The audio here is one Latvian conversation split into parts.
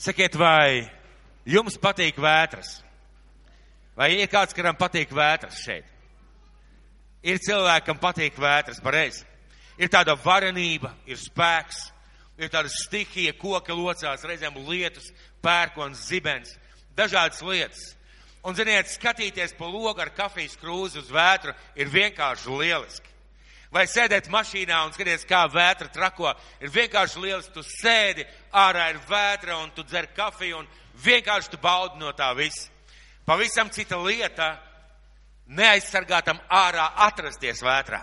Sakiet, vai jums patīk vētras? Vai ir kāds, kuram patīk vētras šeit? Ir cilvēkam patīk vētras, pareizi. Ir tāda varenība, ir spēks, ir tāda stihija, koka locās, reizēm lietus, pērkons, zibens, dažādas lietas. Un, ziniet, skatīties pa logu ar kafijas krūzi uz vētru ir vienkārši lieliski. Vai sēdēt mašīnā un skaties, kā vētra trako, ir vienkārši lieliski. Tu sēdi, ārā ir vētra un tu dzer kafiju un vienkārši tu baudi no tā visa. Pavisam cita lieta neaizsargātam ārā atrasties vētrā.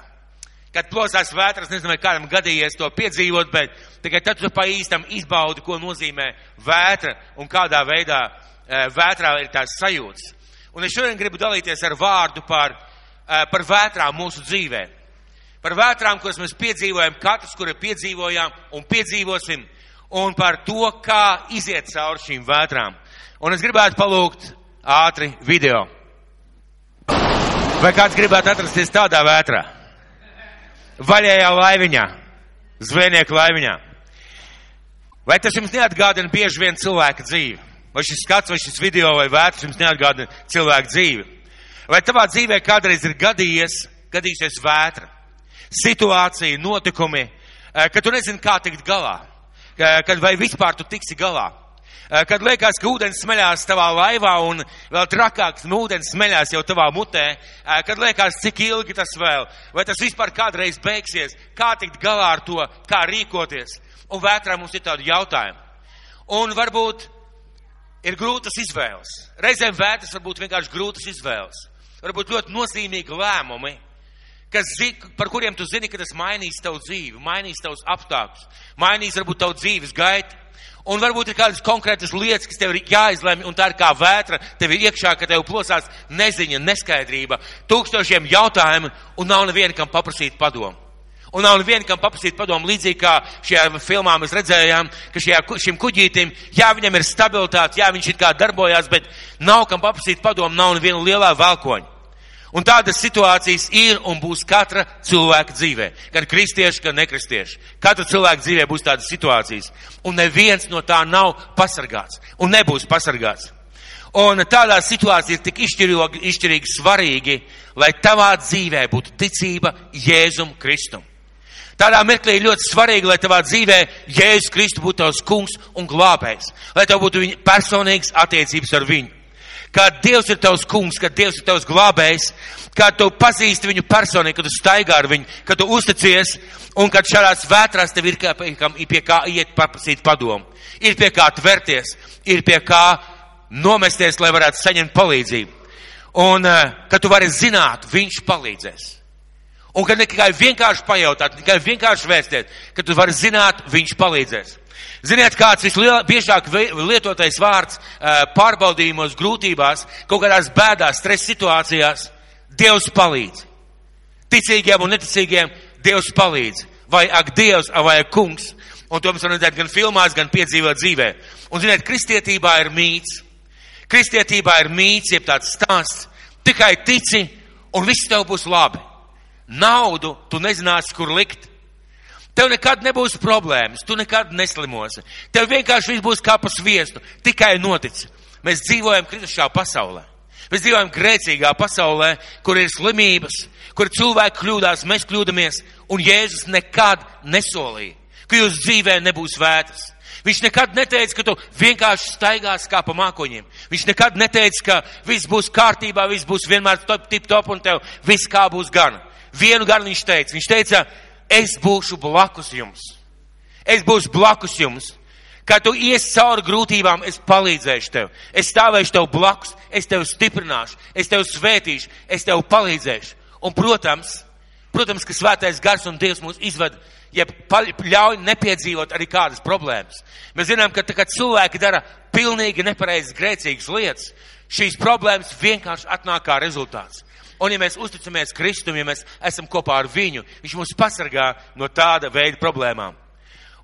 Kad plosās vētras, nezinu, kādam gadījies to piedzīvot, bet tikai tad tu pa īstam izbaudi, ko nozīmē vētra un kādā veidā e, vētrā ir tās sajūtas. Un es šodien gribu dalīties ar vārdu par, e, par vētrām mūsu dzīvē. Par vētrām, kuras mēs piedzīvojam, katrs, kura piedzīvojām un piedzīvosim, un par to, kā iziet cauri šīm vētrām. Un es gribētu palūgt ātri video. Vai kāds gribētu atrasties tādā vētrā? Vaļējā laiviņā, zvejnieku laiviņā. Vai tas jums neatgādina bieži vien cilvēka dzīvi? Vai šis skats, vai šis video, vai vētras jums neatgādina cilvēka dzīvi? Vai tavā dzīvē kādreiz ir gadījies, gadījusies vētra? Situācija, notikumi, ka tu nezini, kā tikt galā, kad vai vispār tu tiksi galā. Eh, kad liekas, ka ūdens smeļās tavā laivā un vēl trakāks ūdens smeļās jau tavā mutē, eh, kad liekas, cik ilgi tas vēl, vai tas vispār kādreiz beigsies, kā tikt galā ar to, kā rīkoties. Un vētrā mums ir tādi jautājumi. Un varbūt ir grūtas izvēles. Reizēm vētras varbūt vienkārši grūtas izvēles. Varbūt ļoti nozīmīgi lēmumi, kas, par kuriem tu zini, ka tas mainīs tavu dzīvi, mainīs tavus apstākļus, mainīs varbūt tavu dzīves gaitu. Un varbūt ir kādas konkrētas lietas, kas tev ir jāizlemj, un tā ir kā vētra tev ir iekšā, ka tev plosās neziņa, neskaidrība, tūkstošiem jautājumu, un nav neviena, kam paprasīt padomu. Un nav neviena, kam paprasīt padomu, līdzīgi kā šajā filmā mēs redzējām, ka šajā, šim kuģītim, jā, viņam ir stabilitāte, jā, viņš ir kā darbojās, bet nav kam paprasīt padomu, nav neviena lielā valkoņa. Un tādas situācijas ir un būs katra cilvēka dzīvē. Gan kristieši, gan nekristieši. Katra cilvēka dzīvē būs tādas situācijas. Un neviens no tā nav pasargāts. Un nebūs pasargāts. Un tādā situācijā ir tik izšķirīgi, izšķirīgi svarīgi, lai tavā dzīvē būtu ticība Jēzum Kristum. Tādā mirklī ir ļoti svarīgi, lai tavā dzīvē Jēzus Kristus būtu tavs kungs un glābējs. Lai tev būtu personīgas attiecības ar viņu kā Dievs ir tavs kungs, ka Dievs ir tavs glābējs, kā tu pazīsti viņu personīgi, kad tu staigā ar viņu, kad tu uzticies, un kad šādās vētrās tev ir kā, pie kā iet paprasīt padomu. Ir pie kā tverties, ir pie kā nomesties, lai varētu saņemt palīdzību. Un, eh, kad tu vari zināt, viņš palīdzēs. Un kad ne tikai vienkārši pajautāt, tikai vienkārši vēstēt, ka tu vari zināt, viņš palīdzēs. Ziniet, kāds visbiežāk lietotais vārds pārbaudījumos, grūtībās, kaut kādās bēdās, stresa situācijās - Dievs palīdz. Ticīgiem un neticīgiem Dievs palīdz. Vai ak Dievs, vai ak kungs. Un to mēs varam redzēt gan filmās, gan piedzīvot dzīvē. Un ziniet, kristietībā ir mīts. Kristietībā ir mīts, jeb tāds stāsts. Tikai tici, un viss tev būs labi. Naudu tu nezināsi, kur likt. Tev nekad nebūs problēmas, tu nekad neslimosi. Tev vienkārši viss būs kā pa sviestu, tikai notic. Mēs dzīvojam kritušā pasaulē. Mēs dzīvojam grēcīgā pasaulē, kur ir slimības, kur cilvēki kļūdās, mēs kļūdamies, un Jēzus nekad nesolīja, ka jūsu dzīvē nebūs vētras. Viņš nekad neteica, ka tu vienkārši staigās kā pa mākoņiem. Viņš nekad neteica, ka viss būs kārtībā, viss būs vienmēr top, tip top un tev viss kā būs gan. Vienu gan viņš teica. Viņš teica, es būšu blakus jums. Es būšu blakus jums. Kad tu ies cauri grūtībām, es palīdzēšu tev. Es stāvēšu tev blakus, es tev stiprināšu, es tev svētīšu, es tev palīdzēšu. Un, protams, protams, ka svētais gars un Dievs mūs izved, ja ļauj nepiedzīvot arī kādas problēmas. Mēs zinām, ka, kad cilvēki dara pilnīgi nepareizas, grēcīgas lietas, šīs problēmas vienkārši atnāk kā rezultāts. Un ja mēs uzticamies Kristum, ja mēs esam kopā ar viņu, viņš mūs pasargā no tāda veida problēmām.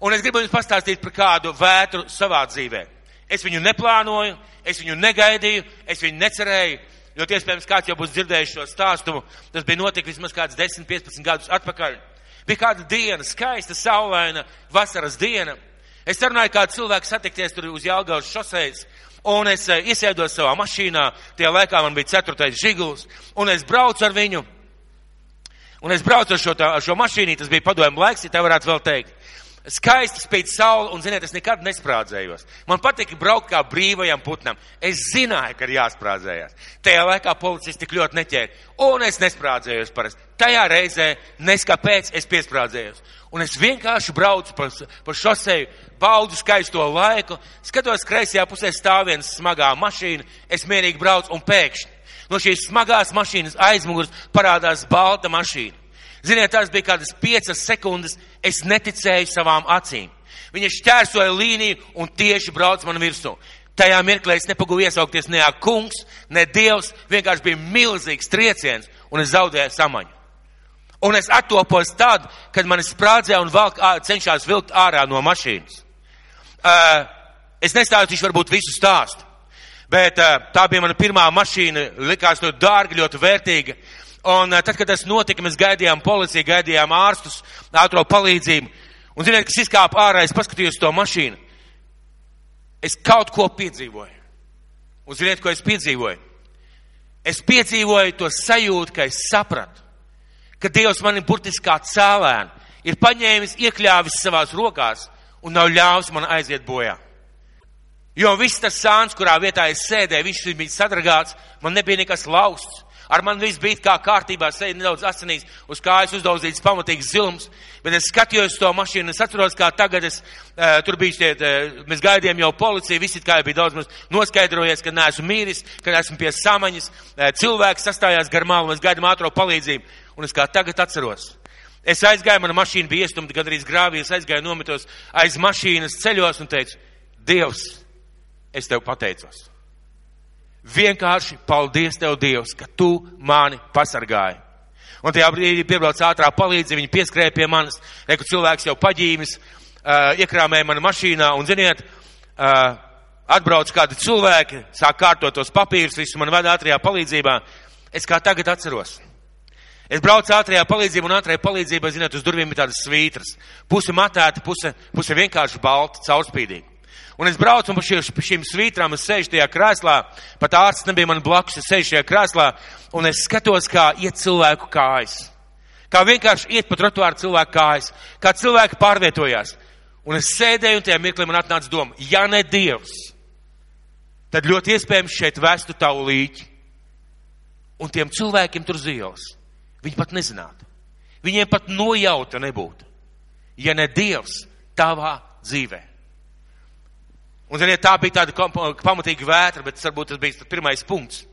Un es gribu jums pastāstīt par kādu vētru savā dzīvē. Es viņu neplānoju, es viņu negaidīju, es viņu necerēju. Ļoti iespējams, kāds jau būs dzirdējis šo stāstu. Tas bija noticis vismaz kāds 10, 15 gadus atpakaļ. Bija kāda diena, skaista, saulaina, vasaras diena, Es runāju kādu cilvēku satikties tur uz Jālgavas šoseis, un es eh, iesēdos savā mašīnā, tajā laikā man bija ceturtais žiguls, un es braucu ar viņu, un es braucu ar šo, tā, ar šo mašīnu, tas bija padomju laiks, ja tā varētu vēl teikt. Skaisti spīd saule, un, ziniet, es nekad nesprādzējos. Man patika braukt kā brīvajam putnam. Es zināju, ka ir jāsprādzējās. Tajā laikā policisti tik ļoti neķēra, un es nesprādzējos parasti. Tajā reizē, neskapēc, es piesprādzējos. Un es vienkārši braucu pa, pa šoseju, baudu skaisto laiku, skatos kreisajā pusē stāv viens smagā mašīna, es mierīgi braucu, un pēkšņi no šīs smagās mašīnas aizmugurs parādās balta mašīna. Ziniet, tās bija kādas piecas sekundes, es neticēju savām acīm. Viņa šķērsoja līniju un tieši brauc man virsū. Tajā mirklī es nepagūju iesaukties ne kungs, ne dievs, vienkārši bija milzīgs trieciens un es zaudēju samaņu. Un es attopos tad, kad man sprādzēja un valk, cenšās vilkt ārā no mašīnas. Uh, es nestāstīšu varbūt visu stāstu, bet uh, tā bija mana pirmā mašīna, likās ļoti dārga, ļoti vērtīga. Un tad, kad tas notika, mēs gaidījām policiju, gaidījām ārstus, ātro palīdzību. Un ziniet, kas izkāpa ārā, es paskatījos to mašīnu. Es kaut ko piedzīvoju. Un ziniet, ko es piedzīvoju? Es piedzīvoju to sajūtu, ka es sapratu, ka Dievs mani burtiski kā cēlēnu ir paņēmis, iekļāvis savās rokās un nav ļāvis man aiziet bojā. Jo viss tas sāns, kurā vietā es sēdēju, viņš bija sadragāts, man nebija nekas lausts. Ar man viss bija kā kārtībā, seja nedaudz asinīs, uz kājas uzdauzīts pamatīgs zilms, bet es skatījos to mašīnu, es atceros, kā tagad es, uh, tur bija šie, uh, mēs gaidījām jau policiju, visi kā bija daudz mums noskaidrojies, ka neesmu mīris, ka esmu pie samaņas, uh, cilvēks sastājās gar malu, mēs gaidām ātro palīdzību, un es kā tagad atceros. Es aizgāju, mana mašīna bija iestumta gandrīz grāvī, es aizgāju nometos aiz mašīnas ceļos un teicu, Dievs, es tev pateicos. Vienkārši paldies Tev, Dievs, ka Tu mani pasargāji. Un tajā brīdī piebrauc ātrā palīdzība, viņi pieskrēja pie manis, reku cilvēks jau paģīmis, uh, iekrāmēja mani mašīnā un, ziniet, uh, atbrauc kādi cilvēki, sāk kārtot tos papīrus, visu man veda ātrajā palīdzībā. Es kā tagad atceros. Es braucu ātrajā palīdzībā un ātrajā palīdzībā, ziniet, uz durvīm ir tādas svītras. Puse matēta, puse, puse vienkārši balta, caurspīdīga. Un es braucu pa šī, šīm svītrām es sēžu tajā krēslā, pat ārsts nebija man blakus, es sēžu šajā krēslā un es skatos, kā iet cilvēku kājas. Kā vienkārši iet pa trotuāru cilvēku kājas, kā cilvēki pārvietojās. Un es sēdēju un tajā mirklī man atnāca doma, ja ne Dievs, tad ļoti iespējams šeit vestu tavu līķi. Un tiem cilvēkiem tur zīles. Viņi pat nezinātu. Viņiem pat nojauta nebūtu. Ja ne Dievs tavā dzīvē. Un, ziniet, tā bija tāda pamatīga vētra, bet varbūt tas bija tas pirmais punkts.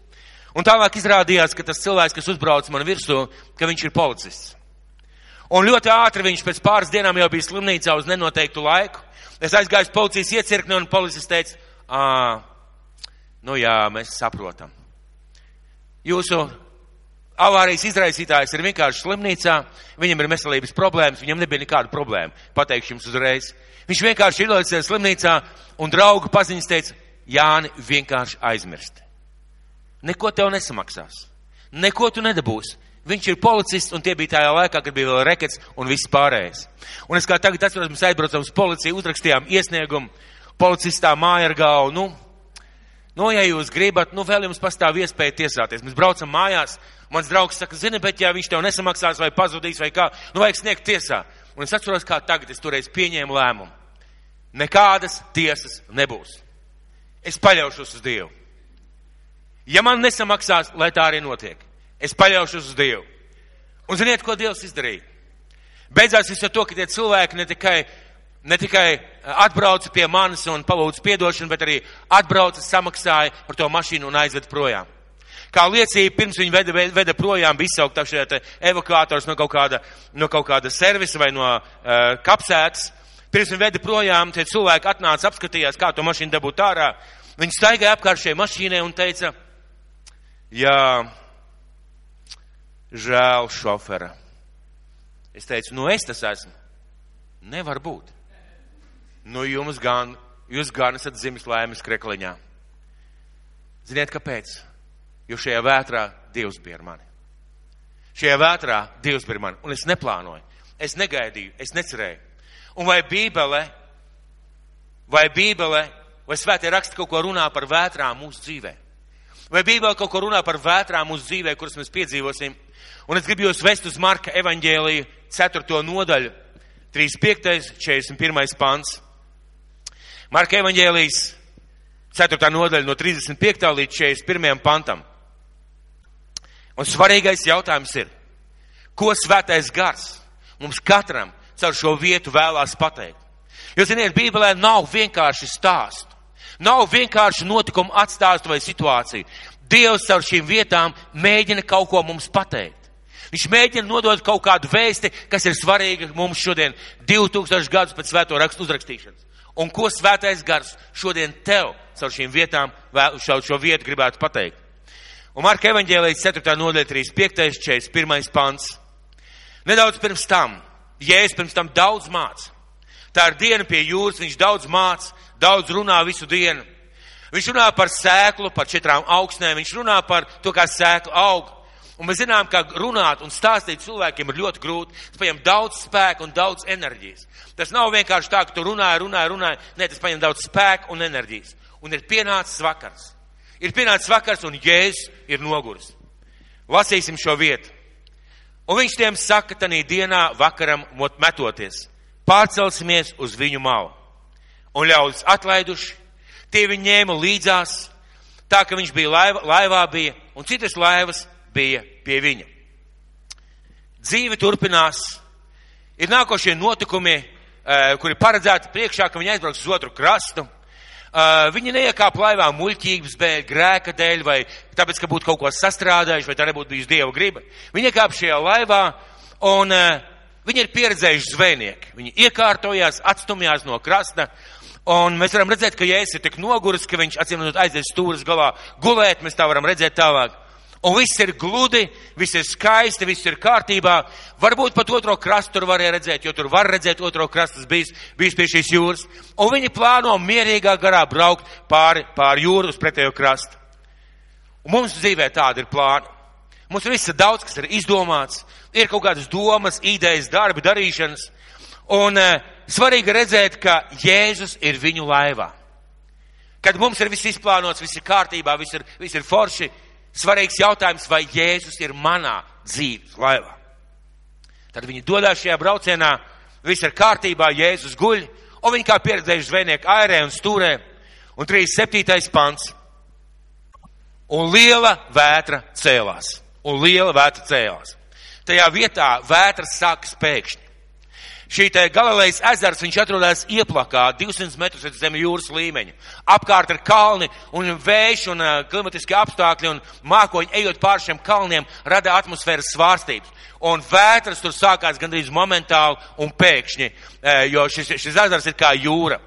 Un tālāk izrādījās, ka tas cilvēks, kas uzbrauc man virsū, ka viņš ir policists. Un ļoti ātri viņš pēc pāris dienām jau bija slimnīcā uz nenoteiktu laiku. Es aizgāju uz policijas iecirkni un policists teica, nu jā, mēs saprotam. Jūsu avārijas izraisītājs ir vienkārši slimnīcā, viņam ir veselības problēmas, viņam nebija nekāda problēma, pateikšu jums uzreiz. Viņš vienkārši ielaicies slimnīcā un draugu paziņas teica, Jāni, vienkārši aizmirst. Neko tev nesamaksās. Neko tu nedabūsi. Viņš ir policists, un tie bija tajā laikā, kad bija vēl rekets un viss pārējais. Un es kā tagad atceros, mēs aizbraucam uz policiju, uzrakstījām iesniegumu, policistā māja ar galvu, nu, nu, ja jūs gribat, nu, vēl jums pastāv iespēja tiesāties. Mēs braucam mājās, mans draugs saka, zini, bet ja viņš tev nesamaksās vai pazudīs vai kā, nu, vajag sniegt tiesā. Un es atceros, kā tagad es toreiz pieņēmu lēmumu. Nekādas tiesas nebūs. Es paļaušos uz Dievu. Ja man nesamaksās, lai tā arī notiek, es paļaušos uz Dievu. Un ziniet, ko Dievs izdarīja? Beidzās viss ar to, ka tie cilvēki ne tikai, ne tikai atbrauca pie manis un palūdza piedošanu, bet arī atbrauca, samaksāja par to mašīnu un aizved projām kā liecība, pirms viņi veda, veda projām, bija izsaukt šie evakuators no kaut kāda, no kaut kāda servisa vai no uh, kapsētas. Pirms viņi veda projām, tie cilvēki atnāca, apskatījās, kā to mašīnu dabūt ārā. Viņi staigāja apkārt šai mašīnai un teica, jā, žēl šofera. Es teicu, nu es tas esmu. Nevar būt. Nu jums gan, jūs gan esat dzimis laimes krekliņā. Ziniet, kāpēc? Jo šajā vētrā Dievs bija ar mani. Šajā vētrā Dievs bija ar mani, un es neplānoju, es negaidīju, es necerēju. Un vai Bībele vai Bībele, vai svētie raksti kaut ko runā par vētrām mūsu dzīvē. Vai Bībele kaut ko runā par vētrām mūsu dzīvē, kuras mēs piedzīvosim. Un es gribu jūs vest uz Marka evaņģēliju 4. nodaļu, 35. 41. pants. Marka evaņģēlijas 4. nodaļa no 35. līdz 41. pantam. Un svarīgais jautājums ir, ko svētais gars mums katram caur šo vietu vēlās pateikt? Jo, ziniet, Bībelē nav vienkārši stāstu. Nav vienkārši notikumu atstāstu vai situāciju. Dievs caur šīm vietām mēģina kaut ko mums pateikt. Viņš mēģina nodot kaut kādu vēsti, kas ir svarīga mums šodien, 2000 gadus pēc svēto rakstu uzrakstīšanas. Un ko svētais gars šodien tev caur šīm vietām, šo, šo vietu gribētu pateikt? Un Marka evaņģēlijas 4. nodaļa 35. 41. pants. Nedaudz pirms tam, Jēzus pirms tam daudz māca. Tā ir diena pie jūras, viņš daudz māca, daudz runā visu dienu. Viņš runā par sēklu, par četrām augsnēm, viņš runā par to, kā sēkla aug. Un mēs zinām, ka runāt un stāstīt cilvēkiem ir ļoti grūti. Tas paņem daudz spēka un daudz enerģijas. Tas nav vienkārši tā, ka tu runāji, runāji, runāji. Nē, tas paņem daudz spēka un enerģijas. Un ir pienācis vakars. Ir pienācis vakars un Jēzus ir noguris. Lasīsim šo vietu. Un viņš tiem saka, tanī dienā vakaram metoties, pārcelsimies uz viņu malu. Un ļaudis atlaiduši, tie viņi ņēma līdzās, tā ka viņš bija laiva, laivā bija, un citas laivas bija pie viņa. Dzīve turpinās, ir nākošie notikumi, eh, kuri paredzēti priekšā, ka viņi aizbrauks uz otru krastu. Uh, viņi neiekāpa laivā muļķības dēļ, grēka dēļ, vai tāpēc, ka būtu kaut ko sastrādājuši, vai tā nebūtu bijusi dieva griba. Viņi iekāpa šajā laivā, un uh, viņi ir pieredzējuši zvejnieki. Viņi iekārtojās, atstumjās no krasta, un mēs varam redzēt, ka Jēzus ir tik noguris, ka viņš acīm redzot aizies stūras galā gulēt, mēs tā varam redzēt tālāk un viss ir gludi, viss ir skaisti, viss ir kārtībā. Varbūt pat otro krastu tur varēja redzēt, jo tur var redzēt otro krastu, tas bijis, bijis pie šīs jūras. Un viņi plāno mierīgā garā braukt pāri, pāri jūru uz pretējo krastu. Un mums dzīvē tāda ir plāna. Mums viss ir daudz, kas ir izdomāts, ir kaut kādas domas, idejas, darbi, darīšanas. Un e, svarīgi redzēt, ka Jēzus ir viņu laivā. Kad mums ir viss izplānots, viss ir kārtībā, viss ir, viss ir forši, svarīgs jautājums, vai Jēzus ir manā dzīves laivā. Tad viņi dodas šajā braucienā, viss ir kārtībā, Jēzus guļ, un viņi kā pieredzējuši zvejnieki airē un stūrē, un 37. pants. Un liela vētra cēlās, un liela vētra cēlās. Tajā vietā vētras sākas pēkšņi. Šī te Galilejas ezers, viņš atrodas ieplakā 200 metrus zem jūras līmeņa. Apkārt ir kalni un vējš un uh, klimatiski apstākļi un mākoņi ejot pār šiem kalniem rada atmosfēras svārstības. Un vētras tur sākās gandrīz momentāli un pēkšņi, uh, jo šis, šis ezers ir kā jūra.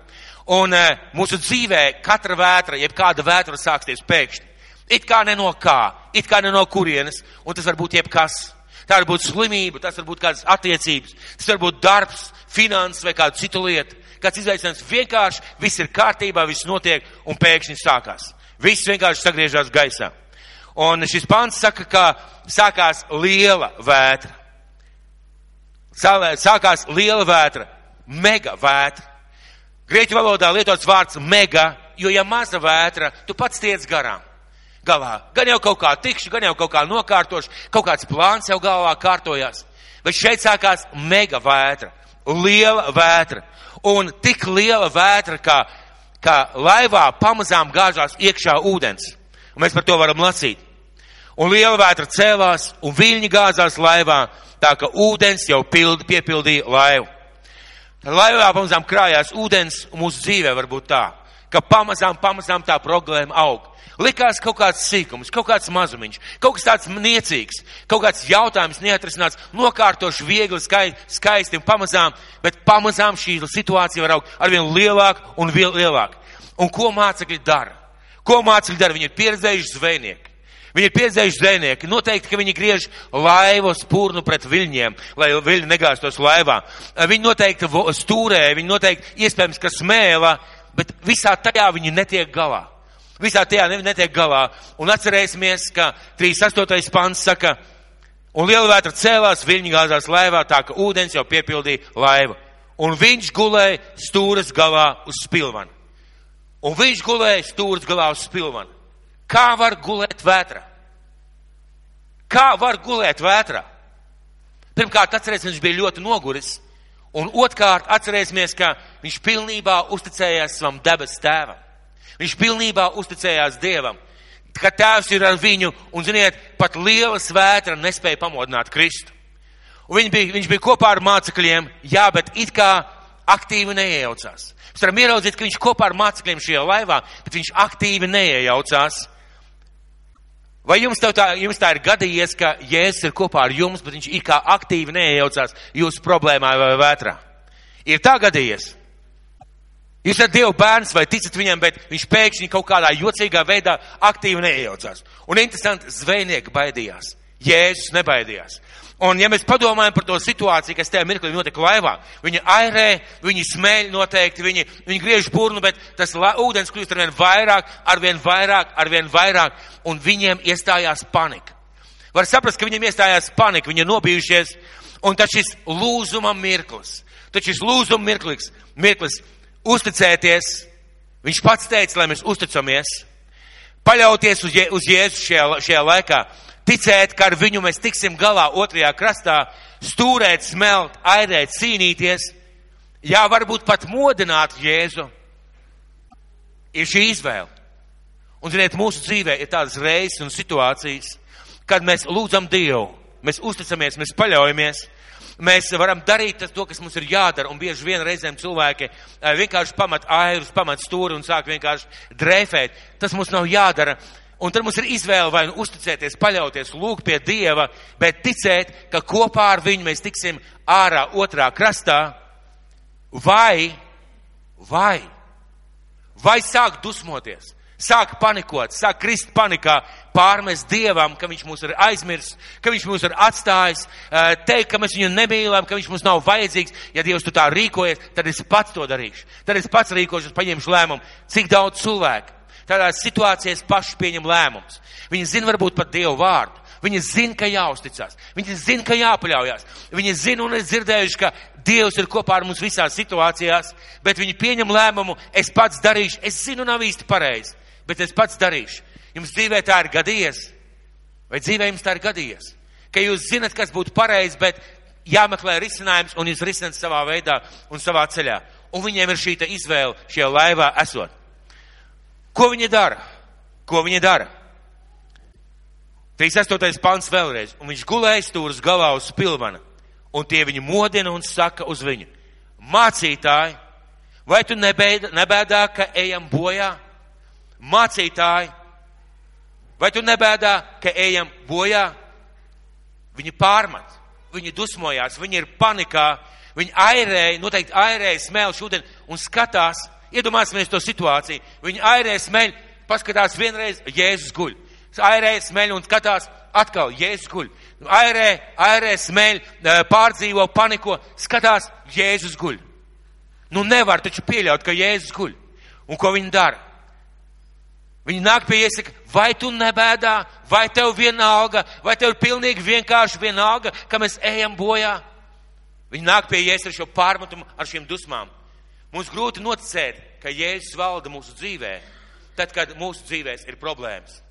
Un uh, mūsu dzīvē katra vētra, jeb kāda vētra sāksties pēkšņi. It kā ne no kā, it kā ne no kurienes, un tas var būt jebkas. Tā var būt slimība, tas var būt kādas attiecības, tas var būt darbs, finanses vai kāda cita lieta. Kāds izaicinājums vienkārši, viss ir kārtībā, viss notiek un pēkšņi sākās. Viss vienkārši sagriežās gaisā. Un šis pants saka, ka sākās liela vētra. Sākās liela vētra, mega vētra. Grieķu valodā lietots vārds mega, jo ja maza vētra, tu pats tiec garām galā. Gan jau kaut kā tikšu, gan jau kaut kā nokārtošu, kaut kāds plāns jau galvā kārtojās. Bet šeit sākās mega vētra, liela vētra. Un tik liela vētra, kā, kā laivā pamazām gāžās iekšā ūdens. Un mēs par to varam lasīt. Un liela vētra cēlās, un viļņi gāzās laivā, tā ka ūdens jau pildi, piepildīja laivu. Tad laivā pamazām krājās ūdens, un mūsu dzīvē var būt tā, ka pamazām, pamazām tā problēma aug. Likās kaut kāds sīkums, kaut kāds mazumiņš, kaut kas tāds niecīgs, kaut kāds jautājums neatrisināts, nokārtoši viegli, skaisti un pamazām, bet pamazām šī situācija var augt arvien lielāk un vēl lielāk. Un ko mācekļi dara? Ko mācekļi dara? Viņi ir pieredzējuši zvejnieki. Viņi ir pieredzējuši zvejnieki. Noteikti, ka viņi griež laivu spurnu pret viļņiem, lai viļņi negāstos laivā. Viņi noteikti stūrē, viņi noteikti iespējams, ka smēla, bet visā tajā viņi netiek galā. Visā tajā netiek galā. Un atcerēsimies, ka 38. pants saka, un liela vētra cēlās, viļņi gāzās laivā, tā ka ūdens jau piepildīja laivu. un viņš gulēja stūras galā uz spilvana. Un viņš gulēja stūras galā uz spilvana. Kā var gulēt vētrā? Kā var gulēt vētrā? Pirmkārt, atcerēsimies, viņš bija ļoti noguris. Un otrkārt, atcerēsimies, ka viņš pilnībā uzticējās savam debes tēvam. Viņš pilnībā uzticējās Dievam, ka tēvs ir ar viņu, un, ziniet, pat liela svētra nespēja pamodināt Kristu. Un viņi bija, viņš bija kopā ar mācekļiem, jā, bet it kā aktīvi neiejaucās. Mēs varam ieraudzīt, ka viņš kopā ar mācekļiem šajā laivā, bet viņš aktīvi neiejaucās. Vai jums tā, jums tā ir gadījies, ka Jēzus ir kopā ar jums, bet viņš it kā aktīvi neiejaucās jūsu problēmā vai vētrā? Ir tā gadījies. Jūs esat Dieva bērns vai ticat viņam, bet viņš pēkšņi kaut kādā jocīgā veidā aktīvi neiejaucās. Un interesanti, zvejnieki baidījās. Jēzus nebaidījās. Un ja mēs padomājam par to situāciju, kas tajā mirklī notika laivā, viņi airē, viņi smēļ noteikti, viņi, viņi griež burnu, bet tas la, ūdens kļūst arvien vairāk, arvien vairāk, arvien vairāk, un viņiem iestājās panika. Var saprast, ka viņiem iestājās panika, viņi ir nobijušies, un tad šis lūzuma mirklis, tad šis lūzuma mirklis, mirklis uzticēties, viņš pats teica, lai mēs uzticamies, paļauties uz, Je, uz Jēzu šajā, šajā laikā, ticēt, ka ar viņu mēs tiksim galā otrajā krastā, stūrēt, smelt, airēt, cīnīties, jā, varbūt pat modināt Jēzu, ir šī izvēle. Un, ziniet, mūsu dzīvē ir tādas reizes un situācijas, kad mēs lūdzam Dievu, mēs uzticamies, mēs paļaujamies, mēs varam darīt to, kas mums ir jādara, un bieži vien reizēm cilvēki vienkārši pamat airus, pamat stūri un sāk vienkārši drēfēt. Tas mums nav jādara. Un tad mums ir izvēle vai nu uzticēties, paļauties, lūgt pie Dieva, bet ticēt, ka kopā ar viņu mēs tiksim ārā otrā krastā, vai, vai, vai sāk dusmoties, sāk panikot, sāk krist panikā, pārmest Dievam, ka Viņš mūs ir aizmirsis, ka Viņš mūs ir atstājis, teikt, ka mēs viņu nemīlam, ka Viņš mums nav vajadzīgs. Ja Dievs tu tā rīkojies, tad es pats to darīšu. Tad es pats rīkošos, paņemšu lēmumu, cik daudz cilvēku Tādās situācijās paši pieņem lēmumus. Viņi zina varbūt pat Dievu vārdu. Viņi zina, ka jāuzticas. Viņi zina, ka jāpaļaujas. Viņi zina un ir dzirdējuši, ka Dievs ir kopā ar mums visās situācijās, bet viņi pieņem lēmumu, es pats darīšu. Es zinu, nav īsti pareizi, bet es pats darīšu. Jums dzīvē tā ir gadījies? Vai dzīvē jums tā ir gadījies? Ka jūs zinat, kas būtu pareizi, bet jāmeklē risinājums un jūs risināt savā veidā un savā ceļā. Un viņiem ir šī izvēle šajā laivā esot. Ko viņi dara? Ko viņi dara? 38. pants vēlreiz. Un viņš gulēja stūras galā uz pilvana. Un tie viņu modina un saka uz viņu. Mācītāji, vai tu nebēdā, nebēdā ka ejam bojā? Mācītāji, vai tu nebēdā, ka ejam bojā? Viņi pārmet, viņi dusmojās, viņi ir panikā, viņi airēja, noteikti airēja smēlu šodien un skatās, Iedomāsimies to situāciju. Viņi airē smeļ, paskatās vienreiz, Jēzus guļ. Airē smeļ un skatās, atkal Jēzus guļ. Airē, airē smeļ, pārdzīvo, paniko, skatās, Jēzus guļ. Nu nevar taču pieļaut, ka Jēzus guļ. Un ko viņi dara? Viņi nāk pie iesaka, vai tu nebēdā, vai tev vienalga, vai tev ir pilnīgi vienkārši vienalga, ka mēs ejam bojā. Viņi nāk pie iesaka ar šo pārmetumu, ar šīm dusmām. Mums grūti noticēt, ka Jēzus valda mūsu dzīvē, tad, kad mūsu dzīvēs ir problēmas.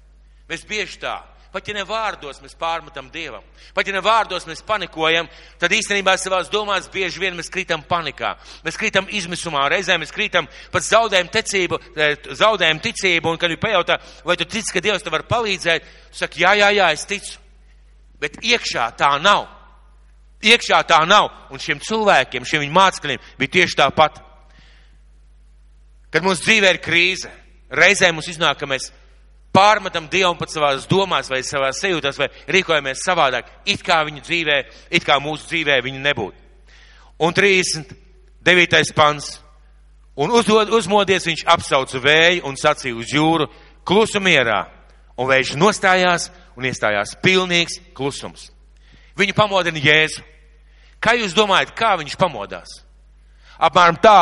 Mēs bieži tā, pat ja ne vārdos mēs pārmetam Dievam, pat ja ne vārdos mēs panikojam, tad īstenībā savās domās bieži vien mēs krītam panikā, mēs krītam izmisumā, reizēm mēs krītam pat zaudējam ticību, eh, zaudējam ticību, un kad viņi pajautā, vai tu tici, ka Dievs tev var palīdzēt, tu saki, jā, jā, jā, es ticu. Bet iekšā tā nav. Iekšā tā nav. Un šiem cilvēkiem, šiem viņu mācekļiem bija tieši tāpat. Kad mums dzīvē ir krīze, reizē mums iznāk, ka mēs pārmetam Dievu pat savās domās vai savās sajūtās vai rīkojamies savādāk, it kā viņa dzīvē, it kā mūsu dzīvē viņa nebūtu. Un 39. pants. Un uzdod, uzmodies viņš apsauca vēju un sacīja uz jūru klusu mierā. Un vējš nostājās un iestājās pilnīgs klusums. Viņu pamodina Jēzu. Kā jūs domājat, kā viņš pamodās? Apmēram tā,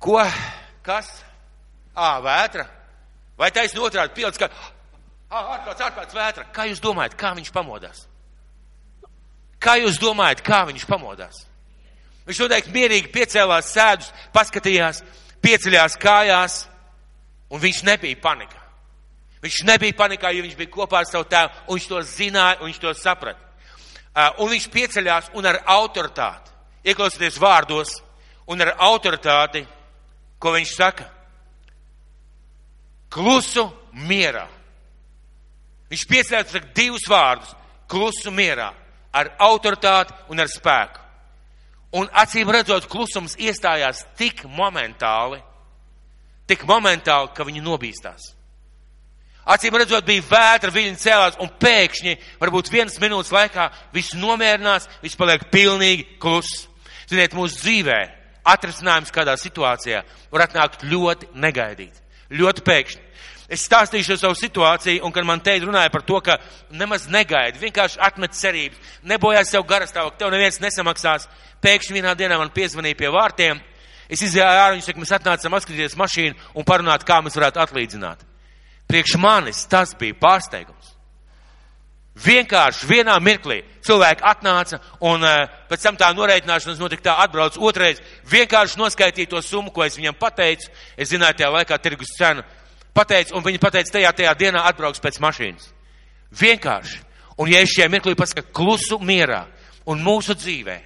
ko Kas? Ā, vētra. Vai taisn otrādi pilds, ka ārkārtas, ārkārtas vētra. Kā jūs domājat, kā viņš pamodās? Kā jūs domājat, kā viņš pamodās? Viņš noteikti mierīgi piecēlās sēdus, paskatījās, pieceļās kājās, un viņš nebija panikā. Viņš nebija panikā, jo viņš bija kopā ar savu tēvu, un viņš to zināja, un viņš to saprata. Uh, un viņš pieceļās un ar autoritāti, ieklausoties vārdos, un ar autoritāti, ko viņš saka, klusu mierā. Viņš ar divus vārdus - klusu mierā, ar autoritāti un ar spēku. Un acīm redzot, klusums iestājās tik momentāli, tik momentāli, ka viņi nobīstās. Acīm redzot, bija vētra, viļņi cēlās, un pēkšņi, varbūt vienas minūtes laikā, viss nomierinās, viss paliek pilnīgi kluss. Ziniet, mūsu dzīvē atrisinājums kādā situācijā var atnākt ļoti negaidīt, ļoti pēkšņi. Es stāstīšu savu situāciju, un kad man teikt runāja par to, ka nemaz negaidi, vienkārši atmet cerības, nebojās sev garastāvok, tev neviens nesamaksās. Pēkšņi vienā dienā man piezvanīja pie vārtiem, es izgāju ārā, viņš saka, mēs atnācam atskatīties mašīnu un parunāt, kā mēs varētu atlīdzināt. Priekš manis tas bija pārsteigums. Vienkārši vienā mirklī cilvēki atnāca un uh, pēc tam tā noreikināšanas notika tā atbrauc otrais, vienkārši noskaitīja to summu, ko es viņam pateicu. Es zināju tajā laikā tirgus cenu. Pateicu, un viņi pateica, tajā, tajā dienā atbrauks pēc mašīnas. Vienkārši. Un ja es šajā mirklī pasaku klusu mierā un mūsu dzīvē,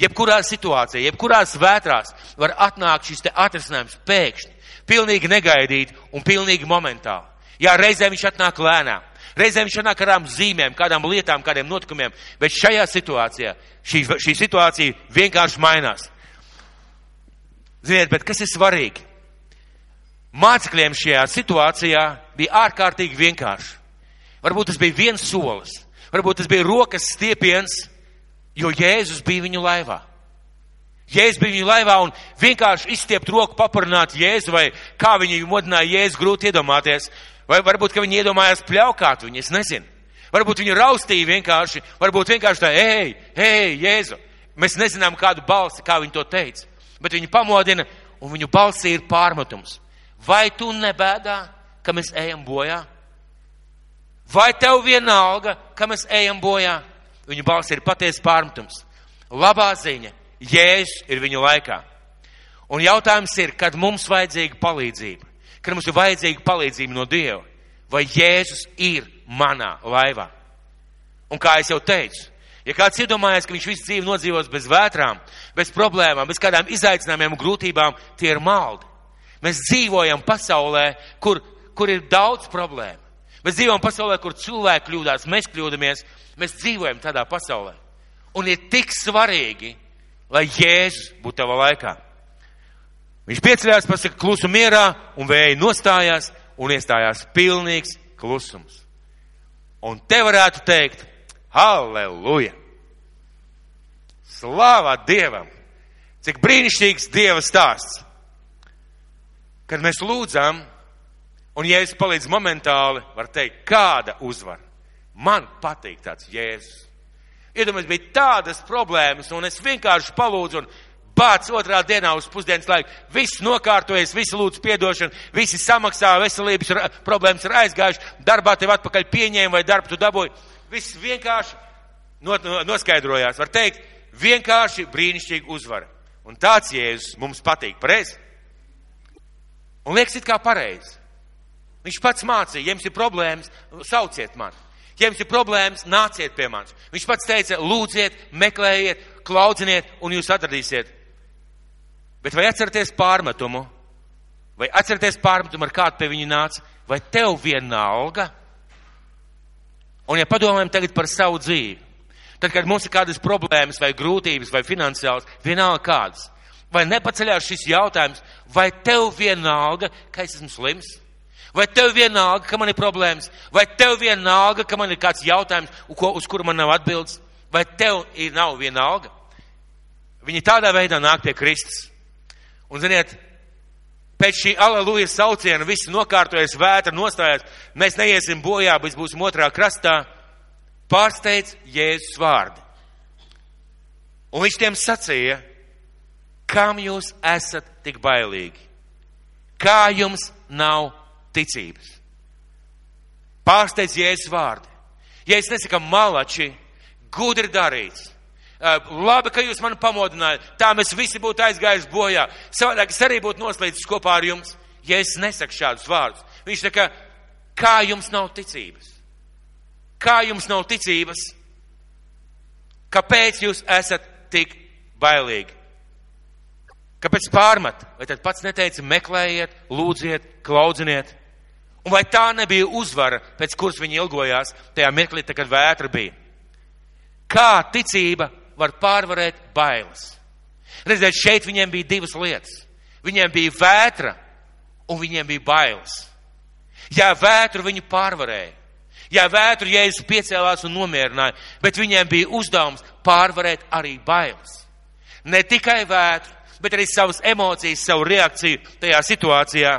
jebkurā situācijā, jebkurās vētrās var atnākt šis te atrisinājums pēkšņi, pilnīgi negaidīt un pilnīgi momentāli. Jā, reizē viņš atnāk lēnām. Reizēm viņš ar kādām zīmēm, kādām lietām, kādiem notikumiem, bet šajā situācijā šī, šī situācija vienkārši mainās. Ziniet, bet kas ir svarīgi? Mācekļiem šajā situācijā bija ārkārtīgi vienkārši. Varbūt tas bija viens solis, varbūt tas bija rokas stiepiens, jo Jēzus bija viņu laivā. Jēzus bija viņu laivā un vienkārši izstiept roku paparunāt Jēzu vai kā viņi modināja Jēzu grūti iedomāties. Vai varbūt, ka viņi iedomājās pļaukāt viņu, es nezinu. Varbūt viņi raustīja vienkārši, varbūt vienkārši tā, ej, ej, Jēzu. Mēs nezinām kādu balsi, kā viņi to teica, bet viņi pamodina un viņu balsī ir pārmetums. Vai tu nebēdā, ka mēs ejam bojā? Vai tev vienalga, ka mēs ejam bojā? Viņu balss ir patiesa pārmetums. Labā ziņa, Jēzus ir viņu laikā. Un jautājums ir, kad mums vajadzīga palīdzība kad mums ir vajadzīga palīdzība no Dieva, vai Jēzus ir manā laivā. Un kā es jau teicu, ja kāds iedomājas, ka viņš visu dzīvi nodzīvos bez vētrām, bez problēmām, bez kādām izaicinājumiem un grūtībām, tie ir maldi. Mēs dzīvojam pasaulē, kur, kur ir daudz problēmu. Mēs dzīvojam pasaulē, kur cilvēki kļūdās, mēs kļūdamies, mēs dzīvojam tādā pasaulē. Un ir tik svarīgi, lai Jēzus būtu tavā laikā. Viņš pieceļās, pasaka, klusu mierā, un vēja nostājās, un iestājās pilnīgs klusums. Un te varētu teikt, halleluja! Slāvā Dievam! Cik brīnišķīgs Dieva stāsts! Kad mēs lūdzam, un Jēzus palīdz momentāli, var teikt, kāda uzvara. Man patīk tāds Jēzus. Iedomājieties, bija tādas problēmas, un es vienkārši palūdzu, un bāc otrā dienā uz pusdienas laiku. Viss nokārtojies, visi lūdz piedošanu, visi samaksā, veselības problēmas ir aizgājuši, darbā tev atpakaļ pieņēma vai darbu tu dabūji. Viss vienkārši not, noskaidrojās. Var teikt, vienkārši brīnišķīgi uzvara. Un tāds Jēzus mums patīk, pareizi? Un liekas, it kā pareizi. Viņš pats mācīja, ja jums ir problēmas, sauciet mani. Ja jums ir problēmas, nāciet pie manis. Viņš pats teica, lūdziet, meklējiet, klaudziniet, un jūs atradīsiet. Bet vai atceraties pārmetumu? Vai atceraties pārmetumu, ar kādu pie viņa nāca? Vai tev vienalga? Un ja padomājam tagad par savu dzīvi, tad, kad mums ir kādas problēmas vai grūtības vai finansiāls, vienalga kādas, vai nepaceļās šis jautājums, vai tev vienalga, ka es esmu slims? Vai tev vienalga, ka man ir problēmas? Vai tev vienalga, ka man ir kāds jautājums, uz kuru man nav atbildes? Vai tev ir nav vienalga? Viņi tādā veidā nāk pie Kristus. Un, ziniet, pēc šī aleluja sauciena visi nokārtojas, vētra nostājās, mēs neiesim bojā, bet būsim otrā krastā, pārsteidz Jēzus vārdi. Un viņš tiem sacīja, kam jūs esat tik bailīgi? Kā jums nav ticības? Pārsteidz Jēzus vārdi. Ja es nesaku malači, gudri darīts, Labi, ka jūs mani pamodinājāt. Tā mēs visi būtu aizgājuši bojā. Savādāk es arī būtu noslēdzis kopā ar jums, ja es nesaku šādus vārdus. Viņš saka, kā jums nav ticības? Kā jums nav ticības? Kāpēc jūs esat tik bailīgi? Kāpēc pārmet? Vai tad pats neteica, meklējiet, lūdziet, klaudziniet? Un vai tā nebija uzvara, pēc kuras viņi ilgojās tajā mirklī, kad vētra bija? Kā ticība var pārvarēt bailes? Redziet, šeit viņiem bija divas lietas. Viņiem bija vētra un viņiem bija bailes. Jā, vētru viņi pārvarēja. Jā, vētru jēzus piecēlās un nomierināja, bet viņiem bija uzdevums pārvarēt arī bailes. Ne tikai vētru, bet arī savas emocijas, savu reakciju tajā situācijā.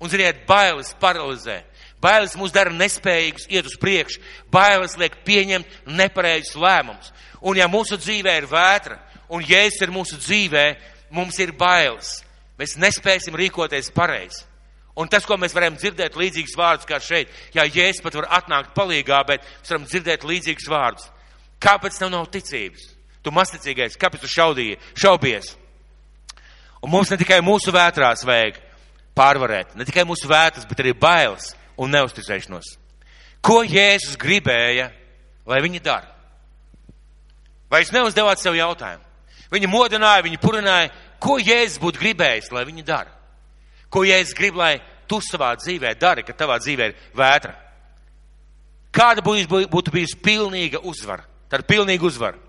Un, ziniet, bailes paralizē. Bailes mūs dara nespējīgus iet uz priekšu. Bailes liek pieņemt nepareizus lēmumus. Un ja mūsu dzīvē ir vētra, un jēzus ir mūsu dzīvē, mums ir bailes. Mēs nespēsim rīkoties pareizi. Un tas, ko mēs varam dzirdēt līdzīgus vārdus kā šeit, jā, jēzus pat var atnākt palīgā, bet mēs varam dzirdēt līdzīgus vārdus. Kāpēc tev nav ticības? Tu masticīgais, kāpēc tu šaudīji, šaubies? Un mums ne tikai mūsu vētrās vajag pārvarēt, ne tikai mūsu vētras, bet arī bailes un neusticēšanos. Ko Jēzus gribēja, lai viņi dara? Vai jūs neuzdevāt sev jautājumu? Viņi modināja, viņi purināja, ko Jēzus būtu gribējis, lai viņi dara? Ko Jēzus grib, lai tu savā dzīvē dari, kad tavā dzīvē ir vētra? Kāda būtu bijusi pilnīga uzvara? Tad pilnīga uzvara.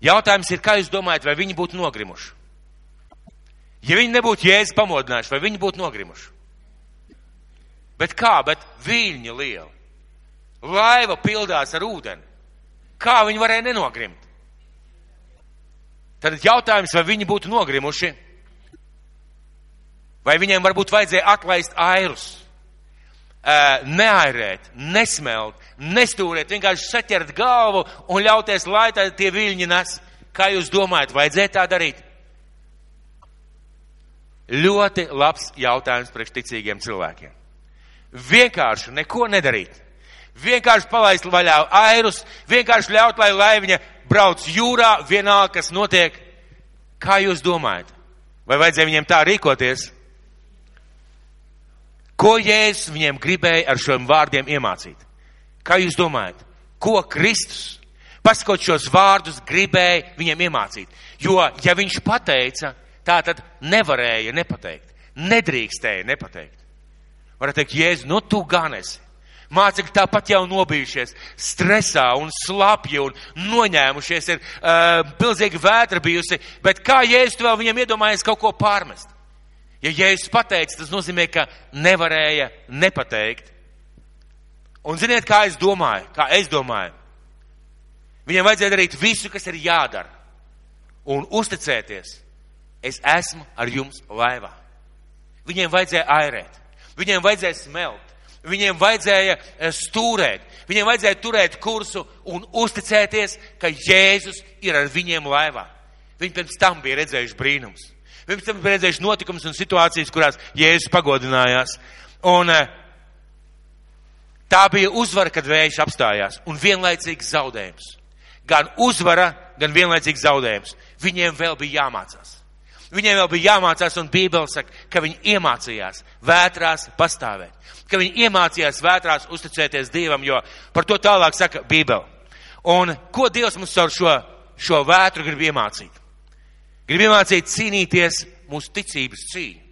Jautājums ir, kā jūs domājat, vai viņi būtu nogrimuši? Ja viņi nebūtu jēzus pamodinājuši, vai viņi būtu nogrimuši? Bet kā, bet viļņi lieli. Laiva pildās ar ūdeni. Kā viņi varēja nenogrimt? Tad jautājums, vai viņi būtu nogrimuši? Vai viņiem varbūt vajadzēja atlaist airus? Neairēt, nesmelt, nestūrēt, vienkārši saķert galvu un ļauties, lai tie viļņi nes. Kā jūs domājat, vajadzēja tā darīt? Ļoti labs jautājums priekš ticīgiem cilvēkiem. Vienkārši neko nedarīt. Vienkārši palaist vaļā airus, vienkārši ļaut, lai laiviņa brauc jūrā, vienalga, kas notiek. Kā jūs domājat? Vai vajadzēja viņiem tā rīkoties? Ko Jēzus viņiem gribēja ar šiem vārdiem iemācīt? Kā jūs domājat? Ko Kristus, pasakot šos vārdus, gribēja viņiem iemācīt? Jo, ja viņš pateica, Tā tad nevarēja nepateikt, nedrīkstēja nepateikt. Varētu teikt, Jēzu, nu tu gan esi. Mācekļi tāpat jau nobijušies, stresā un slapji un noņēmušies, ir uh, pilnīgi vētra bijusi, bet kā Jēzus vēl viņam iedomājies kaut ko pārmest? Ja Jēzus pateica, tas nozīmē, ka nevarēja nepateikt. Un ziniet, kā es domāju, kā es domāju? Viņam vajadzēja darīt visu, kas ir jādara, un uzticēties es esmu ar jums laivā. Viņiem vajadzēja airēt, viņiem vajadzēja smelt, viņiem vajadzēja eh, stūrēt, viņiem vajadzēja turēt kursu un uzticēties, ka Jēzus ir ar viņiem laivā. Viņi pirms tam bija redzējuši brīnums. Pirms tam bija redzējuši notikumus un situācijas, kurās Jēzus pagodinājās. Un eh, tā bija uzvara, kad vējš apstājās, un vienlaicīgs zaudējums. Gan uzvara, gan vienlaicīgs zaudējums. Viņiem vēl bija jāmācās. Viņiem jau bija jāmācās, un Bībele saka, ka viņi iemācījās vētrās pastāvēt, ka viņi iemācījās vētrās uzticēties Dievam, jo par to tālāk saka Bībele. Un ko Dievs mums caur šo, šo vētru grib iemācīt? Grib iemācīt cīnīties mūsu ticības cīņu.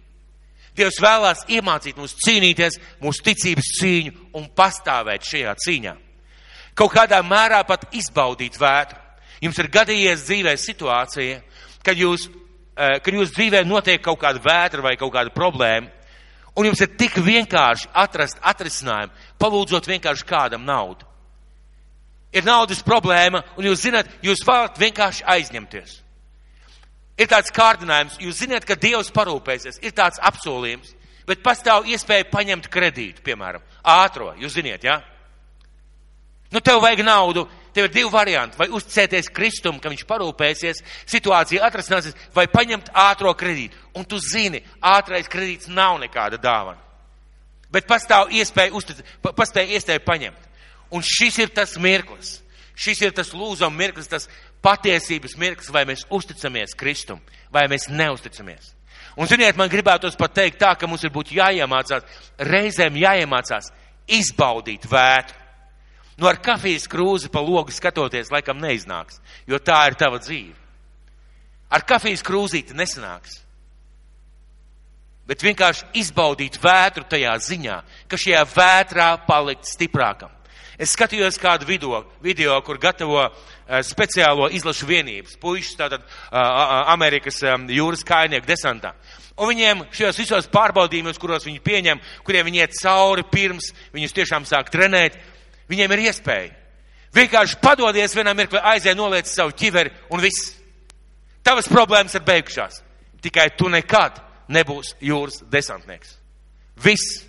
Dievs vēlās iemācīt mums cīnīties mūsu ticības cīņu un pastāvēt šajā cīņā. Kaut kādā mērā pat izbaudīt vētru. Jums ir gadījies dzīvē situācija, kad jūs kad jūsu dzīvē notiek kaut kāda vētra vai kaut kāda problēma, un jums ir tik vienkārši atrast atrisinājumu, palūdzot vienkārši kādam naudu. Ir naudas problēma, un jūs zināt, jūs varat vienkārši aizņemties. Ir tāds kārdinājums, jūs zināt, ka Dievs parūpēsies, ir tāds apsolījums, bet pastāv iespēja paņemt kredītu, piemēram, ātro, jūs ziniet, jā? Ja? Nu, tev vajag naudu, Tev ir divi varianti. Vai uzticēties Kristum, ka viņš parūpēsies, situācija atrasināsies, vai paņemt ātro kredītu. Un tu zini, ātrais kredīts nav nekāda dāvana. Bet pastāv iespēja, uztic, pastāv iespēja paņemt. Un šis ir tas mirklis. Šis ir tas lūzuma mirklis, tas patiesības mirklis, vai mēs uzticamies Kristum, vai mēs neusticamies. Un, ziniet, man gribētos pat teikt tā, ka mums ir būt jāiemācās, reizēm jāiemācās izbaudīt vētu. Nu, ar kafijas krūzi pa logu skatoties, laikam neiznāks, jo tā ir tava dzīve. Ar kafijas krūzīti nesanāks. Bet vienkārši izbaudīt vētru tajā ziņā, ka šajā vētrā palikt stiprākam. Es skatījos kādu video, video kur gatavo uh, speciālo izlašu vienības, puišus tātad uh, Amerikas um, jūras kainieku desantā. Un viņiem šajos visos pārbaudījumos, kuros viņi pieņem, kuriem viņi iet cauri pirms viņus tiešām sāk trenēt, viņiem ir iespēja. Vienkārši padodies vienā mirklī, aizēj noliec savu ķiveri un viss. Tavas problēmas ir beigušās. Tikai tu nekad nebūsi jūras desantnieks. Viss.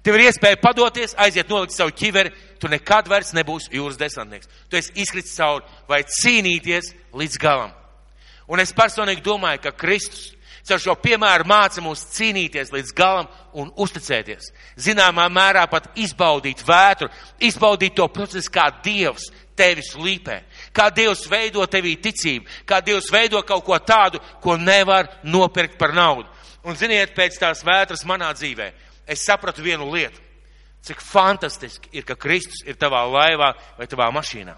Tev ir iespēja padoties, aiziet nolikt savu ķiveri, tu nekad vairs nebūsi jūras desantnieks. Tu esi izkritis cauri vai cīnīties līdz galam. Un es personīgi domāju, ka Kristus caur šo piemēru māca mūs cīnīties līdz galam un uzticēties. Zināmā mērā pat izbaudīt vētru, izbaudīt to procesu, kā Dievs tevis līpē, kā Dievs veido tevī ticību, kā Dievs veido kaut ko tādu, ko nevar nopirkt par naudu. Un ziniet, pēc tās vētras manā dzīvē es sapratu vienu lietu. Cik fantastiski ir, ka Kristus ir tavā laivā vai tavā mašīnā.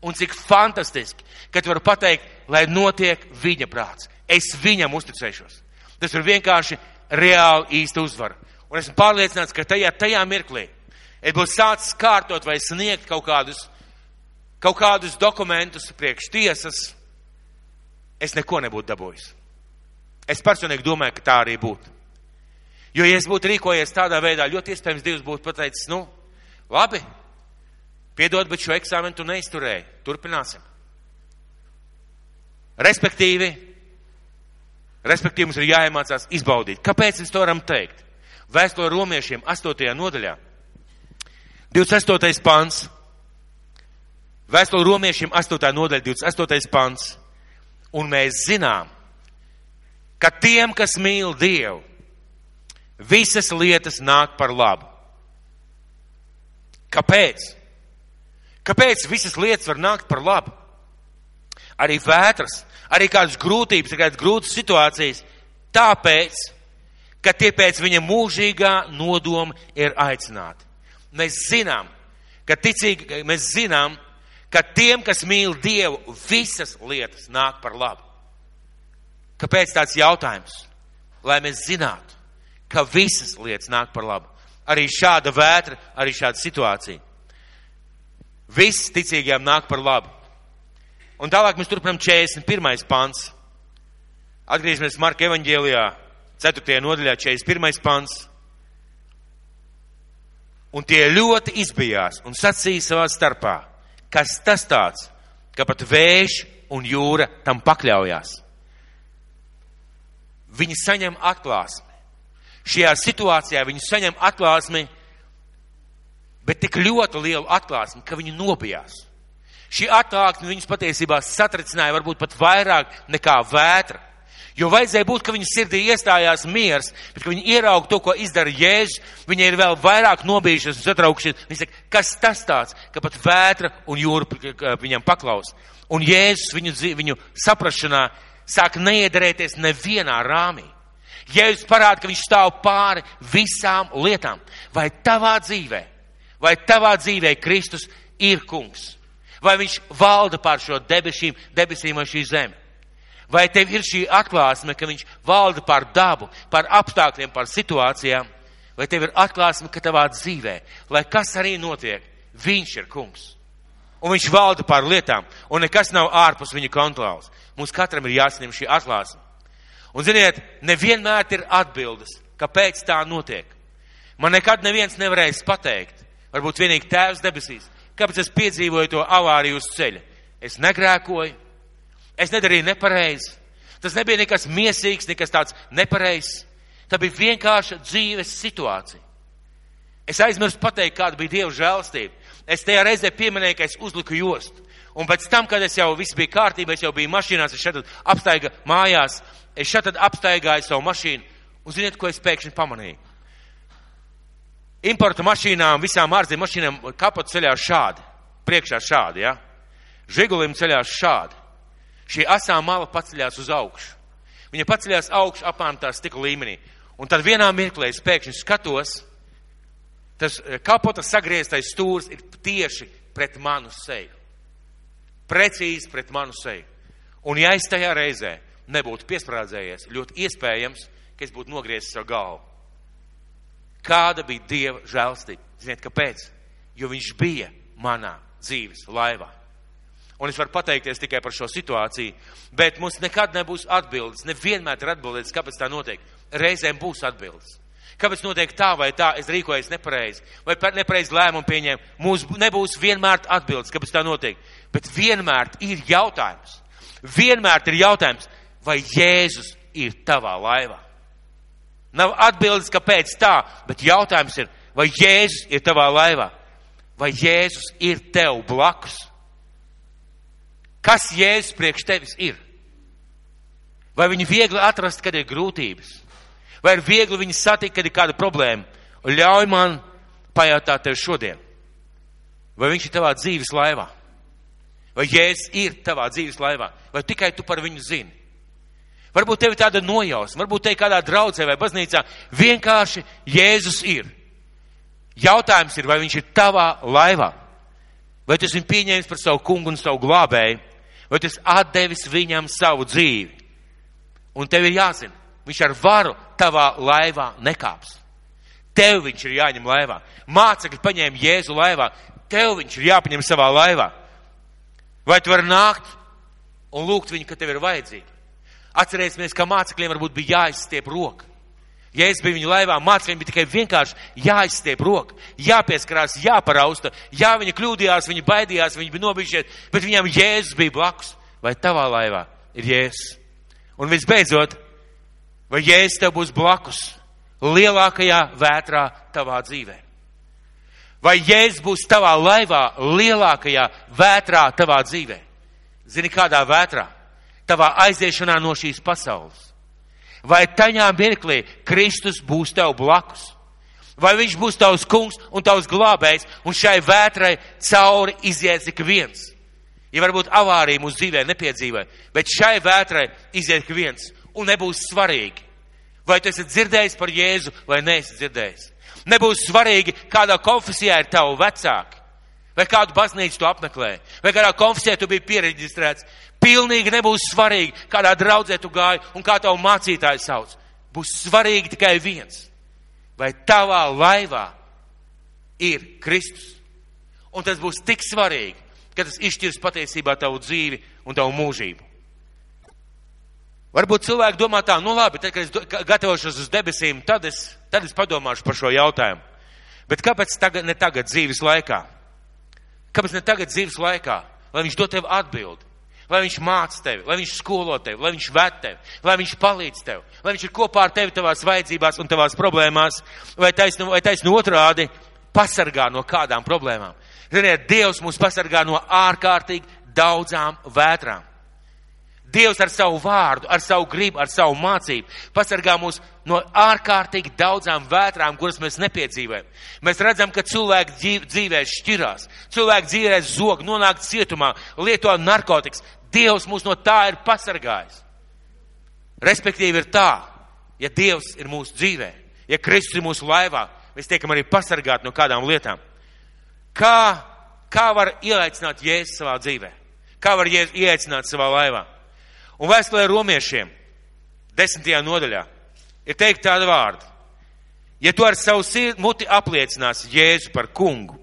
Un cik fantastiski, ka tu vari pateikt, lai notiek viņa prāts. Es viņam uzticēšos. Tas ir vienkārši reāli īsta uzvara. Un esmu pārliecināts, ka tajā, tajā mirklī es būšu sācis kārtot vai sniegt kaut kādus, kaut kādus dokumentus priekš tiesas, es neko nebūtu dabūjis. Es personīgi domāju, ka tā arī būtu. Jo, ja es būtu rīkojies tādā veidā, ļoti iespējams Dievs būtu pateicis, nu, labi, piedod, bet šo eksāmenu tu neizturēji. Turpināsim. Respektīvi, respektīvi mums ir jāiemācās izbaudīt. Kāpēc mēs to varam teikt? Vēstule romiešiem 8. nodaļā. 28. pants. Vēstule romiešiem 8. nodaļa, 28. pants. Un mēs zinām, ka tiem, kas mīl Dievu, visas lietas nāk par labu. Kāpēc? Kāpēc visas lietas var nākt par labu? Arī vētras, arī kādas grūtības, kādas grūtas situācijas. Tāpēc, ka tie pēc viņa mūžīgā nodoma ir aicināti. Mēs zinām, ka ticīgi, mēs zinām, ka tiem, kas mīl Dievu, visas lietas nāk par labu. Kāpēc tāds jautājums? Lai mēs zinātu, ka visas lietas nāk par labu. Arī šāda vētra, arī šāda situācija. Viss ticīgajiem nāk par labu. Un tālāk mēs turpinām 41. pants. Atgriežamies Marka evaņģēlijā, 4. nodaļā, 41. pants. Un tie ļoti izbijās un sacīja savā starpā, kas tas tāds, ka pat vējš un jūra tam pakļaujās. Viņi saņem atklāsmi. Šajā situācijā viņi saņem atklāsmi, bet tik ļoti lielu atklāsmi, ka viņi nobijās. Šī atklāsme viņus patiesībā satricināja varbūt pat vairāk nekā vētra. Jo vajadzēja būt, ka viņa sirdī iestājās miers, bet kad viņi ierauga to, ko izdara Jēzus, viņi ir vēl vairāk nobijušies un satraukšies. Viņi saka, kas tas tāds, ka pat vētra un jūra viņam paklaus. Un Jēzus viņu, viņu saprašanā sāk neiederēties nevienā rāmī. Jēzus parāda, ka viņš stāv pāri visām lietām. Vai tavā dzīvē, vai tavā dzīvē Kristus ir kungs? Vai viņš valda pār šo debesīm, debesīm vai šī zeme? Vai tev ir šī atklāsme, ka viņš valda pār dabu, pār apstākļiem, pār situācijām? Vai tev ir atklāsme, ka tavā dzīvē, lai kas arī notiek, viņš ir kungs? Un viņš valda pār lietām, un nekas nav ārpus viņa kontrolas. Mums katram ir jāsaņem šī atklāsme. Un, ziniet, nevienmēr ir atbildes, kāpēc tā notiek. Man nekad neviens nevarēs pateikt, varbūt vienīgi tēvs debesīs, kāpēc es piedzīvoju to avāriju uz ceļa. Es negrēkoju, es nedarīju nepareizi. Tas nebija nekas miesīgs, nekas tāds nepareizs. Tā bija vienkārša dzīves situācija. Es aizmirsu pateikt, kāda bija Dieva žēlstība. Es tajā reizē pieminēju, ka es uzliku jostu. Un pēc tam, kad es jau viss bija kārtībā, es jau biju mašīnās, es šeit apstaiga mājās, es šeit apstaigāju savu mašīnu. Un ziniet, ko es pēkšņi pamanīju? Importa mašīnām, visām ārzemju mašīnām kapots ceļās šādi. Priekšā šādi, ja? Žigulim ceļās šādi. šī asā mala paceļās uz augšu. Viņa paceļās augšu apmēram tā stikla līmenī. Un tad vienā mirklī es pēkšņi skatos, tas kapota sagrieztais stūrs ir tieši pret manu seju. Precīzi pret manu seju. Un ja es tajā reizē nebūtu piesprādzējies, ļoti iespējams, ka es būtu nogriezis savu galvu. Kāda bija Dieva žēlstība? Ziniet, kāpēc? Jo viņš bija manā dzīves laivā. Un es varu pateikties tikai par šo situāciju, bet mums nekad nebūs atbildes. Nevienmēr ir atbildes, kāpēc tā notiek. Reizēm būs atbildes. Kāpēc notiek tā vai tā, es rīkojos nepareizi, vai nepareizi lēmumu pieņēmu. Mums nebūs vienmēr atbildes, kāpēc tā notiek. Bet vienmēr ir jautājums. Vienmēr ir jautājums, vai Jēzus ir tavā laivā. Nav atbildes, kāpēc tā, bet jautājums ir, vai Jēzus ir tavā laivā, vai Jēzus ir tev blakus. Kas Jēzus priekš tevis ir? Vai viņu viegli atrast, kad ir grūtības? Vai ir viegli viņu satikt, kad ir kāda problēma? Un ļauj man pajautāt tev šodien, vai viņš ir tavā dzīves laivā? Vai Jēzus ir tavā dzīves laivā? Vai tikai tu par viņu zini? Varbūt tev ir tāda nojausma, varbūt te kādā draudzē vai baznīcā vienkārši Jēzus ir. Jautājums ir, vai viņš ir tavā laivā? Vai tu esi pieņēmis par savu kungu un savu glābēju? Vai tu esi atdevis viņam savu dzīvi? Un tev ir jāzina, viņš ar varu tavā laivā nekāps. Tev viņš ir jāņem laivā. Mācekļi paņēma Jēzu laivā. Tev viņš ir jāpaņem savā laivā. Vai tu vari nākt un lūgt viņu, ka tev ir vajadzīgi? Atcerēsimies, ka mācekļiem varbūt bija jāizstiep roka. Ja es biju viņa laivā, mācekļiem bija tikai vienkārši jāizstiep roka, jāpieskarās, jāparausta, jā, viņi kļūdījās, viņi baidījās, viņi bija nobijušies, bet viņam Jēzus bija blakus. Vai tavā laivā ir Jēzus? Un visbeidzot, vai Jēzus tev būs blakus lielākajā vētrā tavā dzīvē? Vai Jēzus būs tavā laivā lielākajā vētrā tavā dzīvē? Zini, kādā vētrā? Tavā aiziešanā no šīs pasaules? Vai tajā mirklī Kristus būs tev blakus? Vai viņš būs tavs kungs un tavs glābējs, un šai vētrai cauri izies ik viens? Ja varbūt avārija mūsu dzīvē nepiedzīvē, bet šai vētrai iziet ik viens, un nebūs svarīgi, vai tu esi dzirdējis par Jēzu vai neesi dzirdējis. Nebūs svarīgi, kādā konfesijā ir tavu vecāki, vai kādu baznīcu tu apmeklē, vai kādā konfesijā tu biji pieregistrēts, Pilnīgi nebūs svarīgi, kādā draudzē tu gāji un kā tavu mācītāju sauc. Būs svarīgi tikai viens. Vai tavā laivā ir Kristus? Un tas būs tik svarīgi, ka tas izšķirs patiesībā tavu dzīvi un tavu mūžību. Varbūt cilvēki domā tā, nu labi, tad, kad es gatavošos uz debesīm, tad es, tad es padomāšu par šo jautājumu. Bet kāpēc tagad, ne tagad dzīves laikā? Kāpēc ne tagad dzīves laikā? Lai viņš dod tev atbildi lai viņš māca tevi, lai viņš skolo tevi, lai viņš ved tevi, lai viņš palīdz tev, lai viņš ir kopā ar tevi tavās vajadzībās un tavās problēmās, vai taisnu, vai taisnu otrādi pasargā no kādām problēmām. Ziniet, Dievs mūs pasargā no ārkārtīgi daudzām vētrām. Dievs ar savu vārdu, ar savu gribu, ar savu mācību pasargā mūs no ārkārtīgi daudzām vētrām, kuras mēs nepiedzīvojam. Mēs redzam, ka cilvēki dzīvē šķirās, cilvēki dzīvē zog, nonāk cietumā, lieto narkotikas, Dievs mūs no tā ir pasargājis. Respektīvi ir tā, ja Dievs ir mūsu dzīvē, ja Kristus ir mūsu laivā, mēs tiekam arī pasargāti no kādām lietām. Kā, kā var ieaicināt Jēzus savā dzīvē? Kā var ieaicināt savā laivā? Un vēstulē romiešiem, desmitajā nodaļā, ir teikt tāda vārda. Ja tu ar savu sirdi muti apliecināsi Jēzu par kungu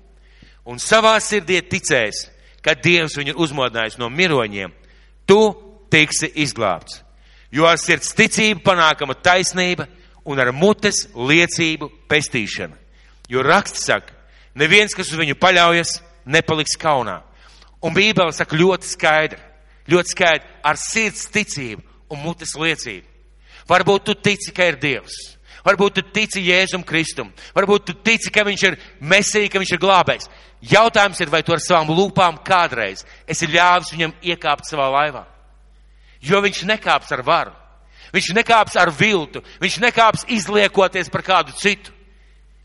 un savā sirdī ticēsi, kad Dievs viņu ir uzmodinājis no miroņiem, tu tiksi izglābts. Jo ar sirds ticību panākama taisnība un ar mutes liecību pestīšana. Jo raksts saka, neviens, kas uz viņu paļaujas, nepaliks kaunā. Un Bībele saka ļoti skaidri, ļoti skaidri, ar sirds ticību un mutes liecību. Varbūt tu tici, ka ir Dievs. Varbūt tu tici Jēzum Kristum. Varbūt tu tici, ka viņš ir mesija, ka viņš ir glābējs. Jautājums ir, vai tu ar savām lūpām kādreiz esi ļāvis viņam iekāpt savā laivā. Jo viņš nekāps ar varu. Viņš nekāps ar viltu. Viņš nekāps izliekoties par kādu citu.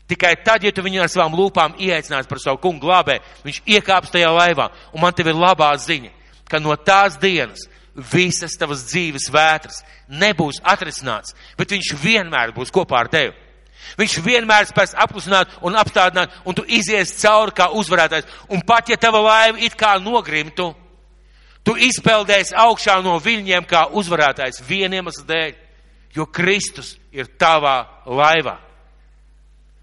Tikai tad, ja tu viņu ar savām lūpām ieaicinās par savu kungu glābē, viņš iekāps tajā laivā. Un man tev ir labā ziņa, ka no tās dienas visas tavas dzīves vētras nebūs atrisināts, bet viņš vienmēr būs kopā ar tevi. Viņš vienmēr spēs apklusināt un apstādināt, un tu izies cauri kā uzvarētājs. Un pat ja tava laiva it kā nogrimtu, tu izpeldēsi augšā no viļņiem kā uzvarētājs vieniem dēļ, jo Kristus ir tavā laivā.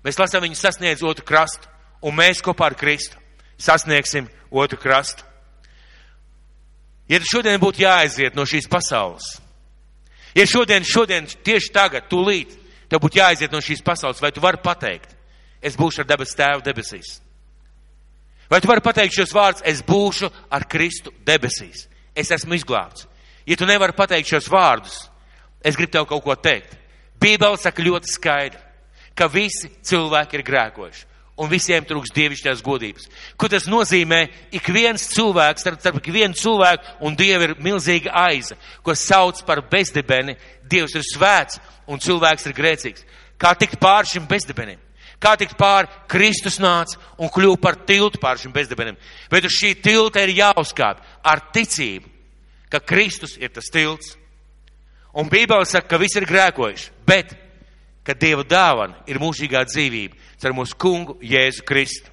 Mēs lasām viņu sasniedz otru krastu, un mēs kopā ar Kristu sasniegsim otru krastu. Ja šodien būtu jāaiziet no šīs pasaules, ja šodien, šodien, tieši tagad, tūlīt, tev būtu jāaiziet no šīs pasaules, vai tu vari pateikt, es būšu ar debes tēvu debesīs? Vai tu vari pateikt šos vārdus, es būšu ar Kristu debesīs? Es esmu izglābts. Ja tu nevari pateikt šos vārdus, es gribu tev kaut ko teikt. Bībele saka ļoti skaidri, ka visi cilvēki ir grēkojuši un visiem trūks dievišķās godības. Ko tas nozīmē? Ik viens cilvēks, starp, starp vienu cilvēku un dievu ir milzīga aiza, ko sauc par bezdibeni. Dievs ir svēts un cilvēks ir grēcīgs. Kā tikt pār šim bezdibenim? Kā tikt pār Kristus nāca un kļuva par tiltu pār šim bezdibenim? Bet uz šī tilta ir jāuzkāp ar ticību, ka Kristus ir tas tilts. Un Bībele saka, ka visi ir grēkojuši, bet, ka Dieva dāvana ir mūžīgā dzīvība caur mūsu kungu Jēzu Kristu.